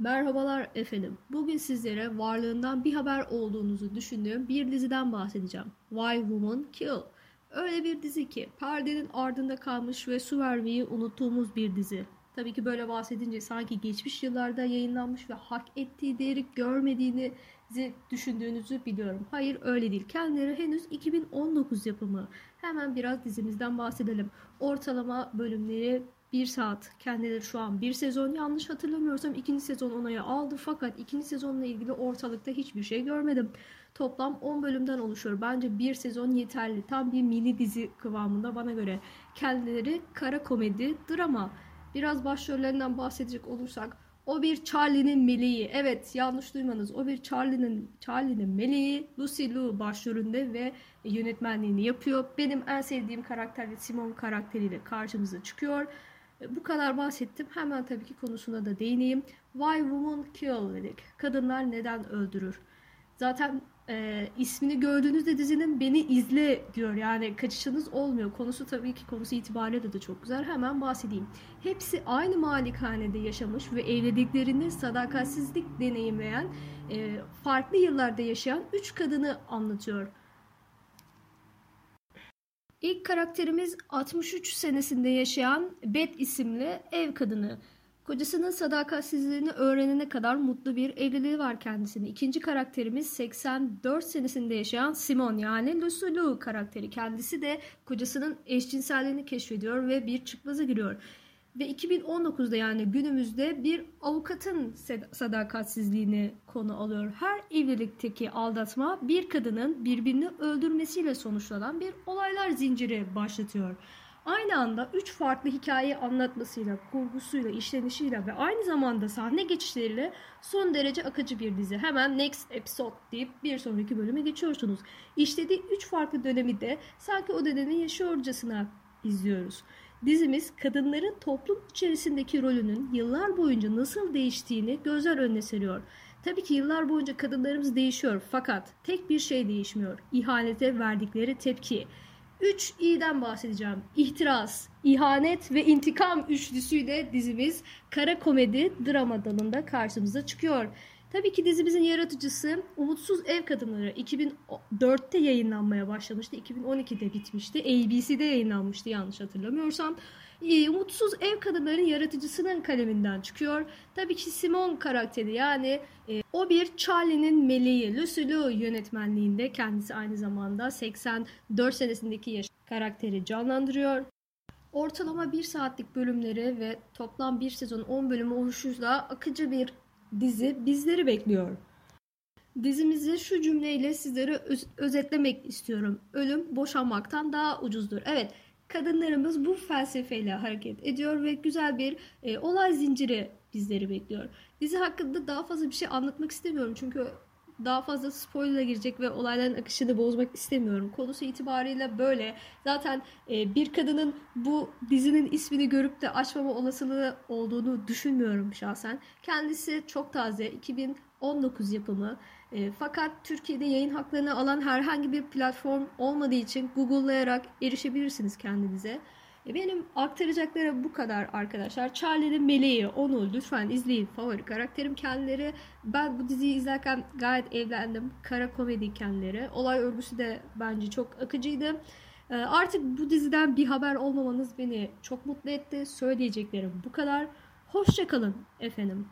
Merhabalar efendim. Bugün sizlere varlığından bir haber olduğunuzu düşündüğüm bir diziden bahsedeceğim. Why Women Kill. Öyle bir dizi ki perdenin ardında kalmış ve su vermeyi unuttuğumuz bir dizi. Tabii ki böyle bahsedince sanki geçmiş yıllarda yayınlanmış ve hak ettiği değeri görmediğini düşündüğünüzü biliyorum. Hayır öyle değil. Kendileri henüz 2019 yapımı. Hemen biraz dizimizden bahsedelim. Ortalama bölümleri 1 saat. Kendileri şu an bir sezon yanlış hatırlamıyorsam ikinci sezon onayı aldı fakat ikinci sezonla ilgili ortalıkta hiçbir şey görmedim. Toplam 10 bölümden oluşuyor. Bence bir sezon yeterli. Tam bir mini dizi kıvamında bana göre. Kendileri kara komedi, drama. Biraz başrollerinden bahsedecek olursak o bir Charlie'nin meleği. Evet yanlış duymanız. O bir Charlie'nin Charlie'nin meleği. Lucy Liu başrolünde ve yönetmenliğini yapıyor. Benim en sevdiğim karakter Simon karakteriyle karşımıza çıkıyor. E, bu kadar bahsettim. Hemen tabii ki konusuna da değineyim. Why Women Kill dedik. Kadınlar neden öldürür? Zaten e, ismini gördüğünüzde dizinin beni izle diyor. Yani kaçışınız olmuyor. Konusu tabii ki konusu itibariyle de çok güzel. Hemen bahsedeyim. Hepsi aynı malikanede yaşamış ve evliliklerinde sadakatsizlik deneyimleyen, e, farklı yıllarda yaşayan 3 kadını anlatıyor. İlk karakterimiz 63 senesinde yaşayan Beth isimli ev kadını. Kocasının sadakatsizliğini öğrenene kadar mutlu bir evliliği var kendisinin. İkinci karakterimiz 84 senesinde yaşayan Simon yani Lucy karakteri. Kendisi de kocasının eşcinselliğini keşfediyor ve bir çıkmaza giriyor. Ve 2019'da yani günümüzde bir avukatın sadakatsizliğini konu alıyor. Her evlilikteki aldatma bir kadının birbirini öldürmesiyle sonuçlanan bir olaylar zinciri başlatıyor. Aynı anda üç farklı hikayeyi anlatmasıyla, kurgusuyla, işlenişiyle ve aynı zamanda sahne geçişleriyle son derece akıcı bir dizi. Hemen next episode deyip bir sonraki bölüme geçiyorsunuz. İşlediği üç farklı dönemi de sanki o dönemi yaşıyorcasına izliyoruz. Dizimiz kadınların toplum içerisindeki rolünün yıllar boyunca nasıl değiştiğini gözler önüne seriyor. Tabii ki yıllar boyunca kadınlarımız değişiyor fakat tek bir şey değişmiyor. İhanete verdikleri tepki. 3 i'den bahsedeceğim. İhtiras, ihanet ve intikam üçlüsüyle dizimiz kara komedi drama dalında karşımıza çıkıyor. Tabii ki dizimizin yaratıcısı Umutsuz Ev Kadınları 2004'te yayınlanmaya başlamıştı. 2012'de bitmişti. ABC'de yayınlanmıştı yanlış hatırlamıyorsam. Ee, Umutsuz Ev Kadınların yaratıcısının kaleminden çıkıyor. Tabii ki Simon karakteri yani e, o bir Charlie'nin meleği. Lucy Liu yönetmenliğinde kendisi aynı zamanda 84 senesindeki yaş karakteri canlandırıyor. Ortalama 1 saatlik bölümleri ve toplam bir sezon 10 bölümü oluşuyla akıcı bir dizi bizleri bekliyor. Dizimizi şu cümleyle sizlere öz- özetlemek istiyorum. Ölüm boşanmaktan daha ucuzdur. Evet, kadınlarımız bu felsefeyle hareket ediyor ve güzel bir e, olay zinciri bizleri bekliyor. Dizi hakkında daha fazla bir şey anlatmak istemiyorum çünkü daha fazla spoiler girecek ve olayların akışını bozmak istemiyorum. Konusu itibariyle böyle. Zaten e, bir kadının bu dizinin ismini görüp de açmama olasılığı olduğunu düşünmüyorum şahsen. Kendisi çok taze. 2019 yapımı. E, fakat Türkiye'de yayın haklarını alan herhangi bir platform olmadığı için Google'layarak erişebilirsiniz kendinize. E, benim aktaracaklarım bu kadar arkadaşlar. Charlie'nin meleği onu lütfen izleyin. Favori karakterim kendileri. Ben bu diziyi izlerken gayet evlendim. Kara komedi kendileri. Olay örgüsü de bence çok akıcıydı. E, artık bu diziden bir haber olmamanız beni çok mutlu etti. Söyleyeceklerim bu kadar. Hoşçakalın efendim.